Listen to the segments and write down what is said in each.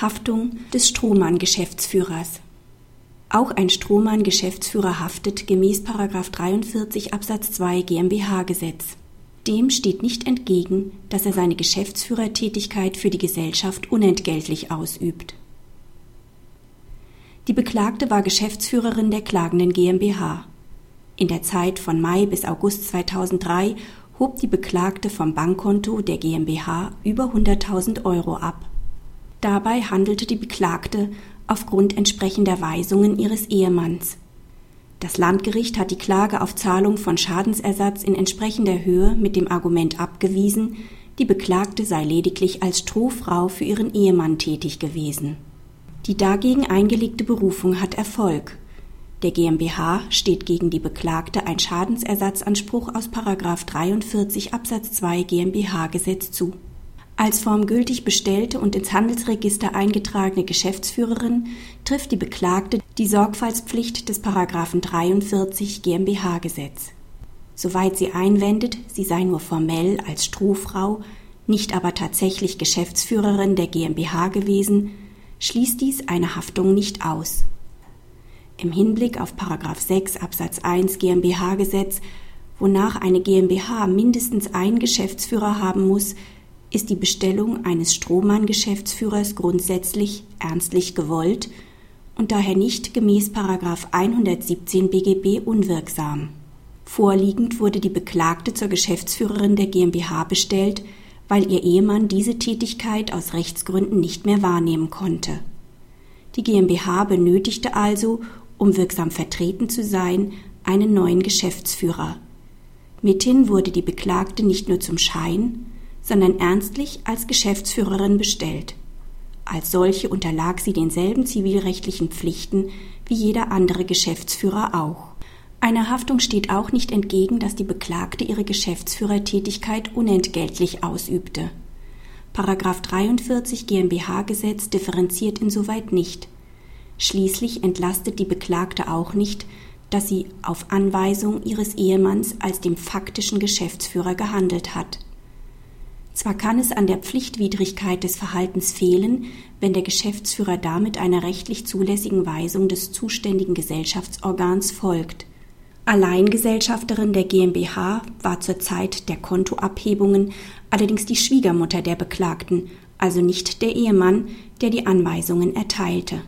Haftung des Strohmann-Geschäftsführers. Auch ein Strohmann-Geschäftsführer haftet gemäß 43 Absatz 2 GmbH-Gesetz. Dem steht nicht entgegen, dass er seine Geschäftsführertätigkeit für die Gesellschaft unentgeltlich ausübt. Die Beklagte war Geschäftsführerin der klagenden GmbH. In der Zeit von Mai bis August 2003 hob die Beklagte vom Bankkonto der GmbH über 100.000 Euro ab. Dabei handelte die Beklagte aufgrund entsprechender Weisungen ihres Ehemanns. Das Landgericht hat die Klage auf Zahlung von Schadensersatz in entsprechender Höhe mit dem Argument abgewiesen, die Beklagte sei lediglich als Strohfrau für ihren Ehemann tätig gewesen. Die dagegen eingelegte Berufung hat Erfolg. Der GmbH steht gegen die Beklagte ein Schadensersatzanspruch aus 43 Absatz 2 GmbH-Gesetz zu. Als formgültig bestellte und ins Handelsregister eingetragene Geschäftsführerin trifft die Beklagte die Sorgfaltspflicht des Paragraphen 43 GmbH-Gesetz. Soweit sie einwendet, sie sei nur formell als Strohfrau, nicht aber tatsächlich Geschäftsführerin der GmbH gewesen, schließt dies eine Haftung nicht aus. Im Hinblick auf Paragraph 6 Absatz 1 GmbH-Gesetz, wonach eine GmbH mindestens einen Geschäftsführer haben muss, ist die Bestellung eines Strohmann-Geschäftsführers grundsätzlich ernstlich gewollt und daher nicht gemäß 117 BGB unwirksam. Vorliegend wurde die Beklagte zur Geschäftsführerin der GmbH bestellt, weil ihr Ehemann diese Tätigkeit aus Rechtsgründen nicht mehr wahrnehmen konnte. Die GmbH benötigte also, um wirksam vertreten zu sein, einen neuen Geschäftsführer. Mithin wurde die Beklagte nicht nur zum Schein, sondern ernstlich als Geschäftsführerin bestellt. Als solche unterlag sie denselben zivilrechtlichen Pflichten wie jeder andere Geschäftsführer auch. Einer Haftung steht auch nicht entgegen, dass die Beklagte ihre Geschäftsführertätigkeit unentgeltlich ausübte. Paragraph 43 GmbH-Gesetz differenziert insoweit nicht. Schließlich entlastet die Beklagte auch nicht, dass sie auf Anweisung ihres Ehemanns als dem faktischen Geschäftsführer gehandelt hat. Zwar kann es an der Pflichtwidrigkeit des Verhaltens fehlen, wenn der Geschäftsführer damit einer rechtlich zulässigen Weisung des zuständigen Gesellschaftsorgans folgt. Alleingesellschafterin der GmbH war zur Zeit der Kontoabhebungen allerdings die Schwiegermutter der Beklagten, also nicht der Ehemann, der die Anweisungen erteilte.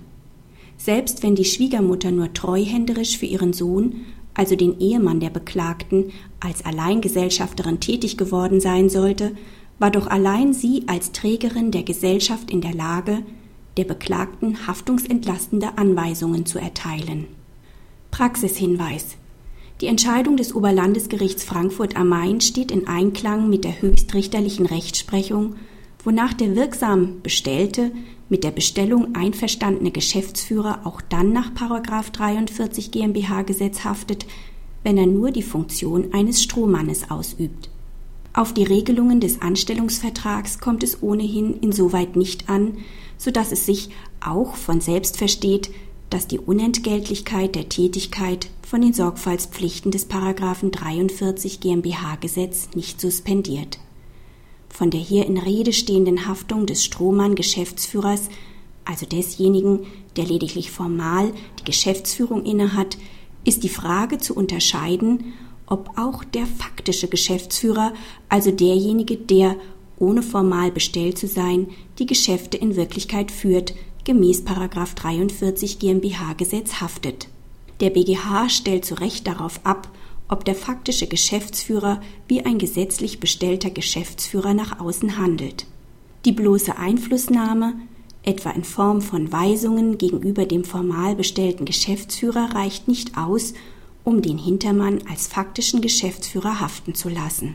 Selbst wenn die Schwiegermutter nur treuhänderisch für ihren Sohn, also den Ehemann der Beklagten, als Alleingesellschafterin tätig geworden sein sollte, war doch allein sie als Trägerin der Gesellschaft in der Lage, der Beklagten haftungsentlastende Anweisungen zu erteilen. Praxishinweis Die Entscheidung des Oberlandesgerichts Frankfurt am Main steht in Einklang mit der höchstrichterlichen Rechtsprechung, wonach der wirksam bestellte, mit der Bestellung einverstandene Geschäftsführer auch dann nach 43 GmbH-Gesetz haftet, wenn er nur die Funktion eines Strohmannes ausübt. Auf die Regelungen des Anstellungsvertrags kommt es ohnehin insoweit nicht an, so dass es sich auch von selbst versteht, dass die Unentgeltlichkeit der Tätigkeit von den Sorgfaltspflichten des Paragraphen 43 GmbH-Gesetz nicht suspendiert. Von der hier in Rede stehenden Haftung des Strohmann-Geschäftsführers, also desjenigen, der lediglich formal die Geschäftsführung innehat, ist die Frage zu unterscheiden, ob auch der faktische Geschäftsführer, also derjenige, der, ohne formal bestellt zu sein, die Geschäfte in Wirklichkeit führt, gemäß 43 GmbH-Gesetz haftet. Der BGH stellt zu Recht darauf ab, ob der faktische Geschäftsführer wie ein gesetzlich bestellter Geschäftsführer nach außen handelt. Die bloße Einflussnahme, etwa in Form von Weisungen gegenüber dem formal bestellten Geschäftsführer, reicht nicht aus, um den Hintermann als faktischen Geschäftsführer haften zu lassen